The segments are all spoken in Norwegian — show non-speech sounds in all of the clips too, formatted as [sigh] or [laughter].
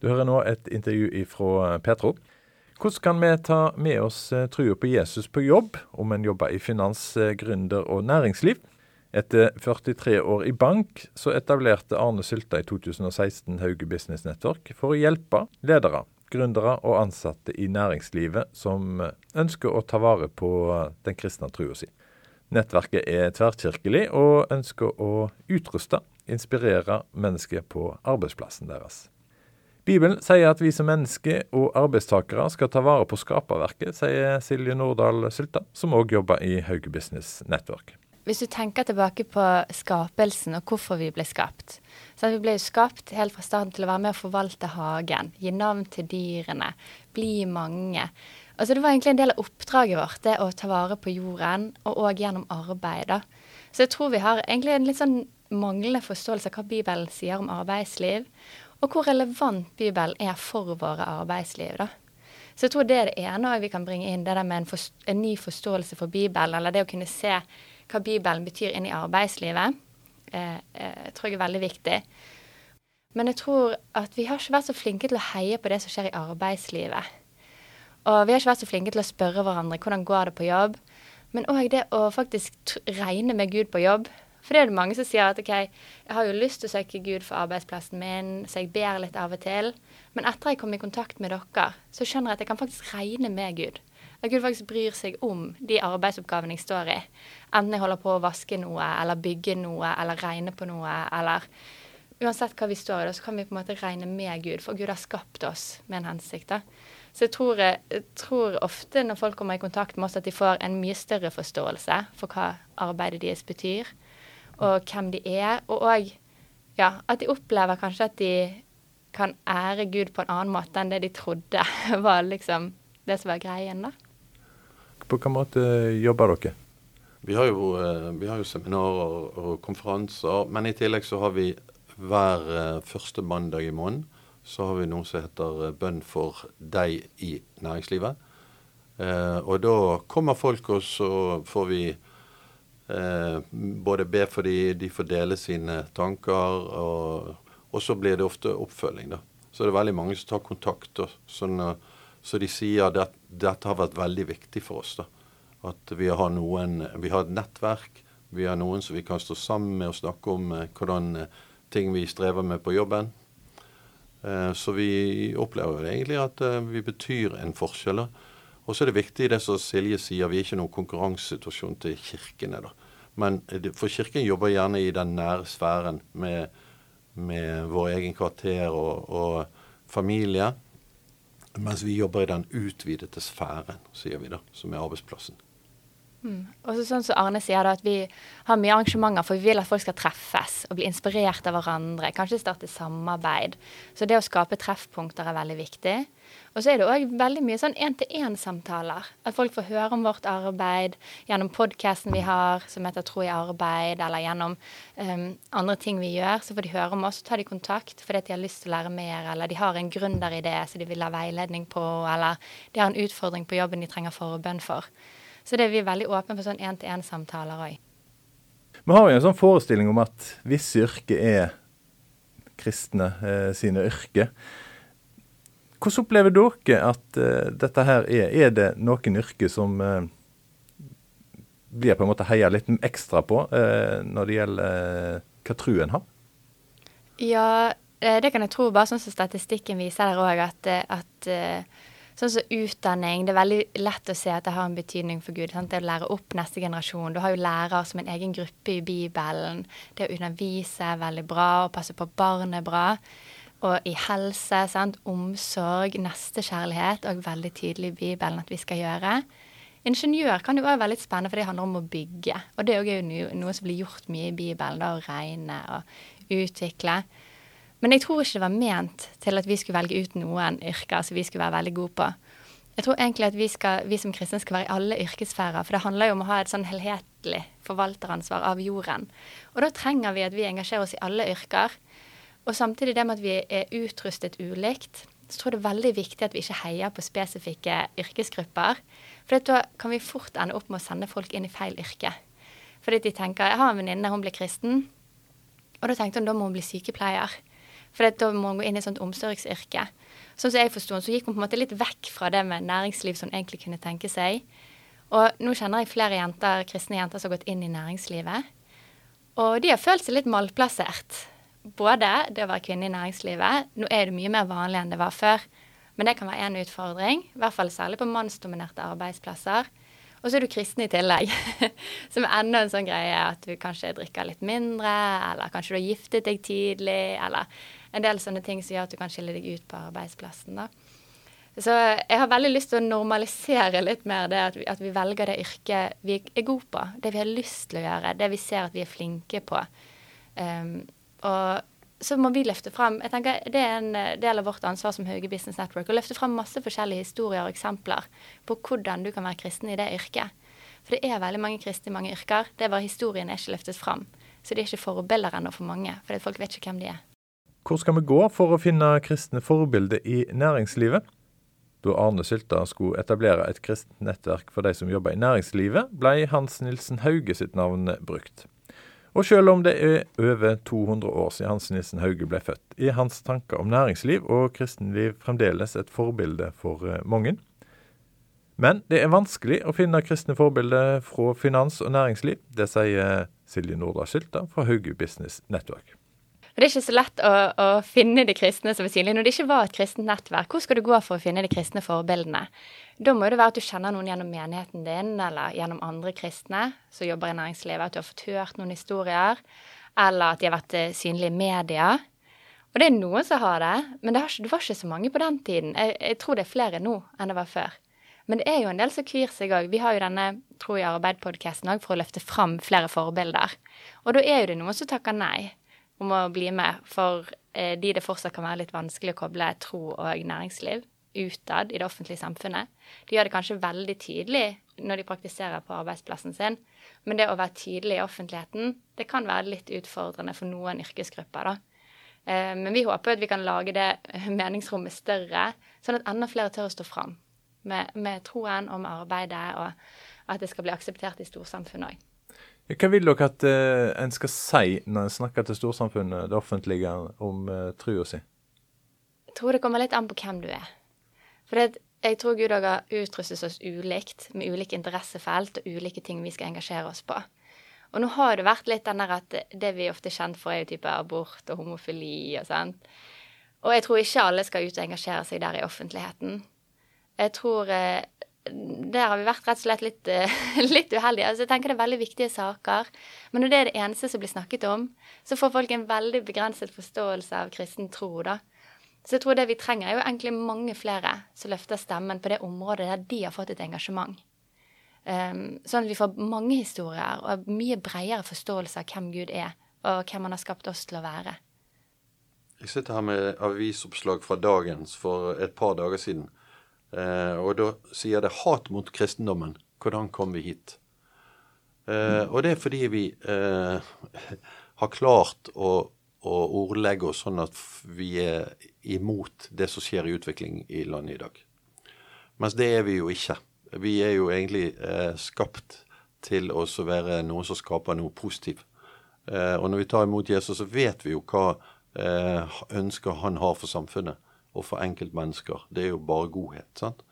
Du hører nå et intervju fra Petro. Hvordan kan vi ta med oss eh, trua på Jesus på jobb, om en jobber i finans, eh, gründer og næringsliv? Etter 43 år i bank, så etablerte Arne Sylta i 2016 Hauge Business Network for å hjelpe ledere, gründere og ansatte i næringslivet som eh, ønsker å ta vare på den kristne trua si. Nettverket er tverrkirkelig og ønsker å utruste, inspirere mennesker på arbeidsplassen deres. Bibelen sier at vi som mennesker og arbeidstakere skal ta vare på skaperverket, sier Silje Nordahl Sylta, som òg jobber i Hauge Business Network. Hvis du tenker tilbake på skapelsen og hvorfor vi ble skapt. Så Vi ble jo skapt helt fra starten til å være med å forvalte hagen, gi navn til dyrene, bli mange. Altså Det var egentlig en del av oppdraget vårt, det å ta vare på jorden, og òg gjennom arbeid. Så jeg tror vi har egentlig en litt sånn manglende forståelse av hva Bibelen sier om arbeidsliv og hvor relevant Bibelen er for våre arbeidsliv. da. Så jeg tror det er det ene vi kan bringe inn, det der med en, for, en, ny forståelse for Bibelen, eller det å kunne se hva Bibelen betyr inn i arbeidslivet, eh, eh, tror jeg er veldig viktig. Men jeg tror at vi har ikke vært så flinke til å heie på det som skjer i arbeidslivet. Og vi har ikke vært så flinke til å spørre hverandre hvordan går det på jobb. Men òg det å faktisk regne med Gud på jobb. For det er det mange som sier at OK, jeg har jo lyst til å søke Gud for arbeidsplassen min, så jeg ber litt av og til. Men etter jeg kom i kontakt med dere, så skjønner jeg at jeg kan faktisk regne med Gud. At Gud faktisk bryr seg om de arbeidsoppgavene jeg står i. Enten jeg holder på å vaske noe, eller bygge noe, eller regne på noe, eller Uansett hva vi står i, så kan vi på en måte regne med Gud, for Gud har skapt oss med en hensikt. da. Så jeg tror, jeg tror, ofte når folk kommer i kontakt med oss, at de får en mye større forståelse for hva arbeidet deres betyr og hvem de er. Og òg ja, at de opplever kanskje at de kan ære Gud på en annen måte enn det de trodde [laughs] var liksom det som var greien, da. På hvilken måte jobber dere? Vi har, jo, eh, vi har jo seminarer og konferanser, men i tillegg så har vi hver eh, første mandag i måneden så har vi noe som heter eh, Bønn for deg i næringslivet. og da kommer folk, og så får vi eh, både be fordi de får dele sine tanker, og, og, så blir det ofte oppfølging. da. Så det er veldig mange som tar kontakt. Og sånn, så de sier at dette har vært veldig viktig for oss. da. At vi har, noen, vi har et nettverk, vi har noen som vi kan stå sammen med og snakke om eh, hvordan eh, ting vi strever med på jobben. Eh, så vi opplever egentlig at eh, vi betyr en forskjell. da. Og så er det viktig det som Silje sier, vi er ikke noen konkurransesituasjon til kirkene. da. Men for kirken jobber gjerne i den nære sfæren med, med vår egen kvarter og, og, familie. Mens vi jobber i den utvidete sfæren, sier vi da, som er arbeidsplassen. Mm. Og så sånn som Arne sier da, at Vi har mye arrangementer, for vi vil at folk skal treffes og bli inspirert av hverandre. Kanskje starte samarbeid. Så det å skape treffpunkter er veldig viktig. Og så er det òg veldig mye sånn én-til-én-samtaler. At folk får høre om vårt arbeid gjennom podkasten vi har som heter Tro i arbeid, eller gjennom um, andre ting vi gjør. Så får de høre om oss, så tar de kontakt fordi de har lyst til å lære mer, eller de har en gründeridé som de vil ha veiledning på, eller de har en utfordring på jobben de trenger forbønn for. Så det er vi veldig åpne for sånn én-til-én-samtaler òg. Vi har jo en sånn forestilling om at visse yrker er kristne eh, sine yrker. Hvordan opplever dere at eh, dette her er? Er det noen yrker som eh, blir på en måte heia litt ekstra på uh, når det gjelder hva truen har? Ja, det kan jeg tro. Bare sånn som statistikken viser der òg, at, at Sånn som utdanning. Det er veldig lett å se at det har en betydning for Gud. Sant? Det å lære opp neste generasjon. Du har jo lærere som en egen gruppe i Bibelen. Det å undervise er veldig bra, og passe på barn er bra og i helse, sant? omsorg, nestekjærlighet, og veldig tydelig i Bibelen at vi skal gjøre. Ingeniør kan jo være veldig spennende, for det handler om å bygge. Og det er jo noe som blir gjort mye i Bibelen, da, å regne og utvikle. Men jeg tror ikke det var ment til at vi skulle velge ut noen yrker som vi skulle være veldig gode på. Jeg tror egentlig at vi, skal, vi som kristne skal være i alle yrkesfærer, for det handler jo om å ha et sånn helhetlig forvalteransvar av jorden. Og da trenger vi at vi engasjerer oss i alle yrker. Og samtidig det med at vi er utrustet ulikt, så tror jeg det er veldig viktig at vi ikke heier på spesifikke yrkesgrupper. For da kan vi fort ende opp med å sende folk inn i feil yrke. Fordi de tenker Jeg har en venninne, hun ble kristen. Og da tenkte hun da må hun bli sykepleier. For da må hun gå inn i et sånt omsorgsyrke. Sånn som jeg forsto så gikk hun på en måte litt vekk fra det med næringsliv som hun egentlig kunne tenke seg. Og nå kjenner jeg flere jenter, kristne jenter som har gått inn i næringslivet. Og de har følt seg litt malplassert. Både det å være kvinne i næringslivet Nå er det mye mer vanlig enn det var før. Men det kan være en utfordring, i hvert fall særlig på mannsdominerte arbeidsplasser. Og så er du kristen i tillegg, [laughs] som er enda en sånn greie at du kanskje drikker litt mindre, eller kanskje du har giftet deg tidlig, eller en del sånne ting som gjør at du kan skille deg ut på arbeidsplassen. da. Så jeg har veldig lyst til å normalisere litt mer det at vi, at vi, velger det yrket vi er gode på. Det vi har lyst til å gjøre, det vi ser at vi er flinke på. Um, og så må vi løfte frem jeg tenker Det er en del av vårt ansvar som Hauge Business Network å løfte frem masse forskjellige historier og eksempler på hvordan du kan være kristen i det yrket. For det er veldig mange kristne i mange yrker. Det er bare historien er ikke løftet frem. Så de er ikke forbilder ennå for mange, for folk vet ikke hvem de er. Hvor skal vi gå for å finne kristne forbilder i næringslivet? Da Arne Sylta skulle etablere et kristent nettverk for de som jobber i næringslivet, ble Hans Nilsen Hauge sitt navn brukt. Og selv om det er over 200 år siden Hans Nilsen Hauge ble født, er hans tanker om næringsliv og kristenliv fremdeles et forbilde for eh, mange. Men det er vanskelig å finne kristne forbilder fra finans og næringsliv. Det sier Silje Nordahl Skylta fra Hauge Business Network. Det er ikke så lett å, å finne de kristne som er synlige. Når det ikke var et kristent nettverk, hvor skal du gå for å finne de kristne forbildene? Da må det være at du kjenner noen gjennom menigheten din, eller gjennom andre kristne som jobber i næringslivet, at du har fått hørt noen historier, eller at de har vært eh, synlige i media. Og det er noen som har det, men det, ikke, det var ikke så mange på den tiden. Jeg, jeg, tror det er flere nå enn det var før. Men det er jo en del som kvir seg òg. Vi har jo denne Tro i arbeid-podkasten òg for å løfte fram flere forbilder. Og da er jo det noen som takker nei om å bli med, for eh, de det fortsatt kan være litt vanskelig å koble tro og næringsliv utad i det offentlige samfunnet. De gjør det kanskje veldig tydelig når de praktiserer på arbeidsplassen sin, men det å være tydelig i offentligheten, det kan være litt utfordrende for noen yrkesgrupper, da. Eh, men vi håper at vi kan lage det [laughs] meningsrommet større, sånn at enda flere tør å stå fram med, med troen med arbeidet, og at det skal bli akseptert i storsamfunnet òg. Hva vil dere at uh, en skal si når en snakker til storsamfunnet, det offentlige, om uh, trua si? Jeg tror det kommer litt an på hvem du er. For det, jeg tror Gud har utrustet oss ulikt, med ulike interessefelt og ulike ting vi skal engasjere oss på. Og nå har det vært litt den der at det vi ofte er kjent for, er jo type abort og homofili og sånn. Og jeg tror ikke alle skal ut og engasjere seg der i offentligheten. Jeg tror eh, der har vi vært rett og slett litt, uh, [laughs] litt uheldige. Altså, jeg tenker det er veldig viktige saker. Men når det er det eneste som blir snakket om, så får folk en veldig begrenset forståelse av kristen tro, da. Så jeg tror det vi trenger, er jo egentlig mange flere som løfter stemmen på det området der de har fått et engasjement. Um, sånn at vi får mange historier og mye bredere forståelse av hvem Gud er, og hvem han har skapt oss til å være. Jeg sitter her med avisoppslag fra dagens for et par dager siden. Eh, og da sier det 'hat mot kristendommen'. Hvordan kom vi hit? Eh, og det er fordi vi eh, har klart å, å, ordlegge oss sånn at vi er imot det som skjer i utvikling i landet i dag. Mens det er vi jo ikke. Vi er jo egentlig eh, skapt til å være noen som skaper noe positivt. Eh, og når vi tar imot Jesus, så vet vi jo hva eh, ønsker han har for samfunnet og for enkeltmennesker. Det er jo bare godhet. sant?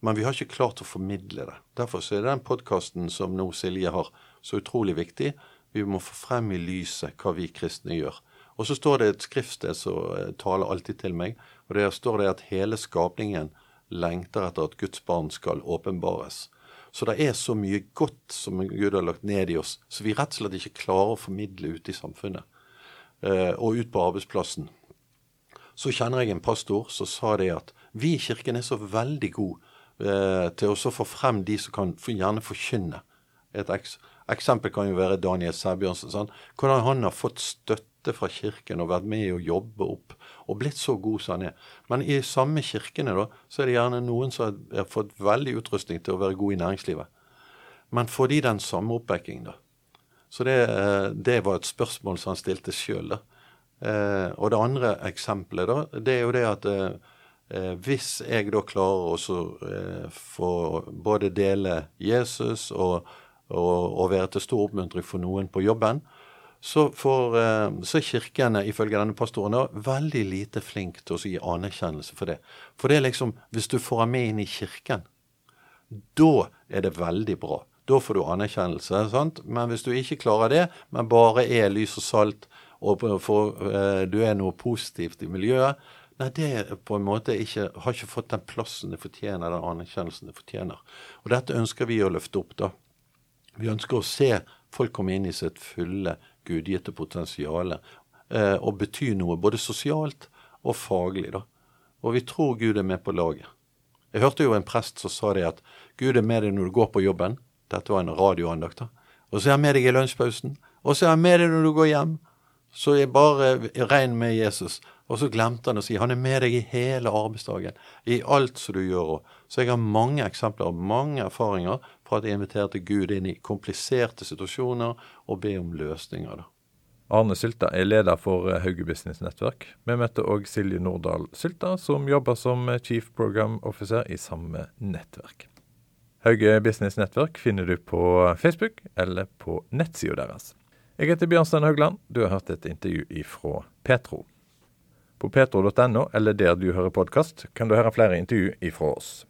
Men vi har ikke klart å formidle det. Derfor er den podkasten som nå Silje har, så utrolig viktig. Vi må få frem i lyset hva vi kristne gjør. Og så står det et skriftsted som eh, taler alltid til meg, og der står det at hele skapningen lengter etter at Guds barn skal åpenbares. Så det er så mye godt som Gud har lagt ned i oss, så vi rett og slett ikke klarer å formidle ute i samfunnet. Eh, og ut på arbeidsplassen. Så kjenner jeg en pastor som sa det at vi i kirken er så veldig gode eh, til å få frem de som kan gjerne forkynne. Et eks eksempel kan jo være Daniel Sæbjørnsen. Sånn. Hvordan han har fått støtte fra kirken og vært med å jobbe opp og blitt så god som han er. Men i samme kirkene da, så er det gjerne noen som har fått veldig utrustning til å være god i næringslivet. Men får de den samme oppbacking, da? Så det, eh, det var et spørsmål som han stilte sjøl, da. Eh, og det andre eksempelet, da, det er jo det at eh, eh hvis jeg da klarer å eh, få både dele Jesus og, og, og, være til stor oppmuntring for noen på jobben, så, får, eh, så er kirkene, ifølge denne pastoren, da, veldig lite flink til å gi anerkjennelse for det. For det er liksom Hvis du får ham med inn i kirken, da er det veldig bra. Da får du anerkjennelse. sant? Men hvis du ikke klarer det, men bare er lys og salt, og for, eh, du er noe positivt i miljøet, Nei, det på en måte ikke, har ikke fått den plassen det fortjener, den anerkjennelsen det fortjener. Og dette ønsker vi å løfte opp, da. Vi ønsker å se folk komme inn i sitt fulle gudgitte potensial eh, og bety noe både sosialt og faglig. da. Og vi tror Gud er med på laget. Jeg hørte jo en prest som sa det at Gud er med deg når du går på jobben. Dette var en radioandakt. da. Og så er han med deg i lunsjpausen. Og så er han med deg når du går hjem. Så jeg bare regn med Jesus. Og så glemte han å si han er med deg i hele arbeidsdagen. I alt som du gjør. Så jeg har mange eksempler og mange erfaringer fra at jeg inviterte Gud inn i kompliserte situasjoner og be om løsninger. da. Arne Sylta er leder for Hauge Business Network. Vi møtte òg Silje Nordahl Sylta, som jobber som Chief Program Officer i samme nettverk. Hauge Business Network finner du på Facebook eller på nettsida deres. Jeg heter Bjørnstein Haugland. Du har hørt et intervju ifra Petro. På petro.no eller der du hører podkast, kan du høre flere intervju ifra oss.